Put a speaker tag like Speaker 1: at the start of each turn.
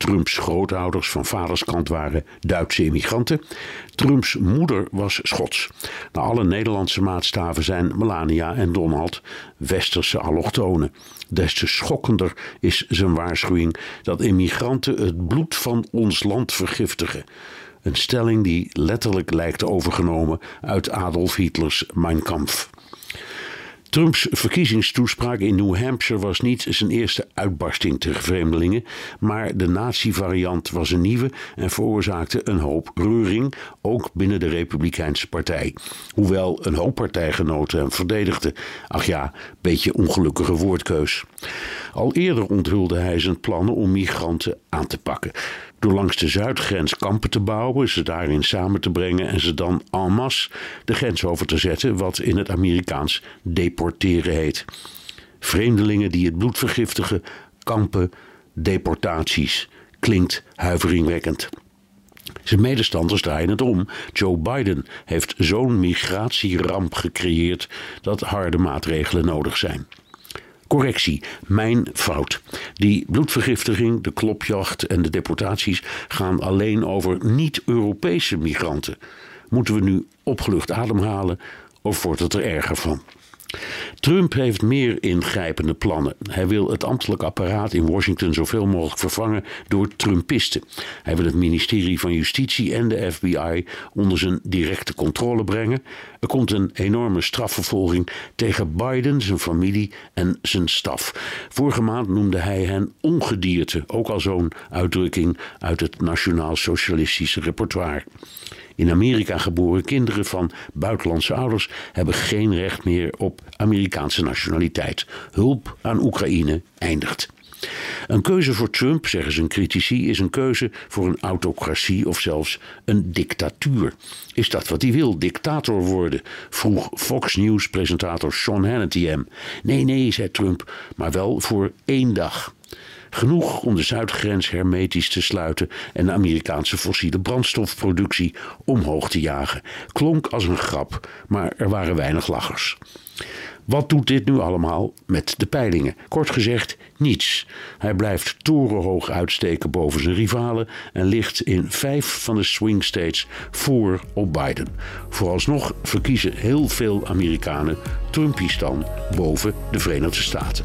Speaker 1: Trumps grootouders van vaderskant waren Duitse immigranten. Trumps moeder was Schots. Naar alle Nederlandse maatstaven zijn Melania en Donald westerse allochtonen. Des te schokkender is zijn waarschuwing dat immigranten het bloed van ons land vergiftigen. Een stelling die letterlijk lijkt overgenomen uit Adolf Hitlers Mein Kampf. Trumps verkiezingstoespraak in New Hampshire was niet zijn eerste uitbarsting tegen vreemdelingen, maar de nazi-variant was een nieuwe en veroorzaakte een hoop reuring, ook binnen de Republikeinse Partij. Hoewel een hoop partijgenoten hem verdedigden. Ach ja, beetje ongelukkige woordkeus. Al eerder onthulde hij zijn plannen om migranten aan te pakken. Door langs de zuidgrens kampen te bouwen, ze daarin samen te brengen en ze dan en masse de grens over te zetten, wat in het Amerikaans deporteren heet. Vreemdelingen die het bloed vergiftigen, kampen, deportaties. Klinkt huiveringwekkend. Zijn medestanders draaien het om. Joe Biden heeft zo'n migratieramp gecreëerd dat harde maatregelen nodig zijn. Correctie, mijn fout. Die bloedvergiftiging, de klopjacht en de deportaties gaan alleen over niet-Europese migranten. Moeten we nu opgelucht ademhalen of wordt het er erger van? Trump heeft meer ingrijpende plannen. Hij wil het ambtelijk apparaat in Washington zoveel mogelijk vervangen door Trumpisten. Hij wil het ministerie van Justitie en de FBI onder zijn directe controle brengen. Er komt een enorme strafvervolging tegen Biden, zijn familie en zijn staf. Vorige maand noemde hij hen ongedierte, ook al zo'n uitdrukking uit het Nationaal Socialistische repertoire. In Amerika geboren kinderen van buitenlandse ouders hebben geen recht meer op Amerikaanse nationaliteit. Hulp aan Oekraïne eindigt. Een keuze voor Trump, zeggen zijn critici, is een keuze voor een autocratie of zelfs een dictatuur. Is dat wat hij wil, dictator worden? vroeg Fox News-presentator Sean Hannity hem. Nee, nee, zei Trump, maar wel voor één dag. Genoeg om de zuidgrens hermetisch te sluiten en de Amerikaanse fossiele brandstofproductie omhoog te jagen. Klonk als een grap, maar er waren weinig lachers. Wat doet dit nu allemaal met de peilingen? Kort gezegd, niets. Hij blijft torenhoog uitsteken boven zijn rivalen en ligt in vijf van de swing states voor op Biden. Vooralsnog verkiezen heel veel Amerikanen Trumpistan boven de Verenigde Staten.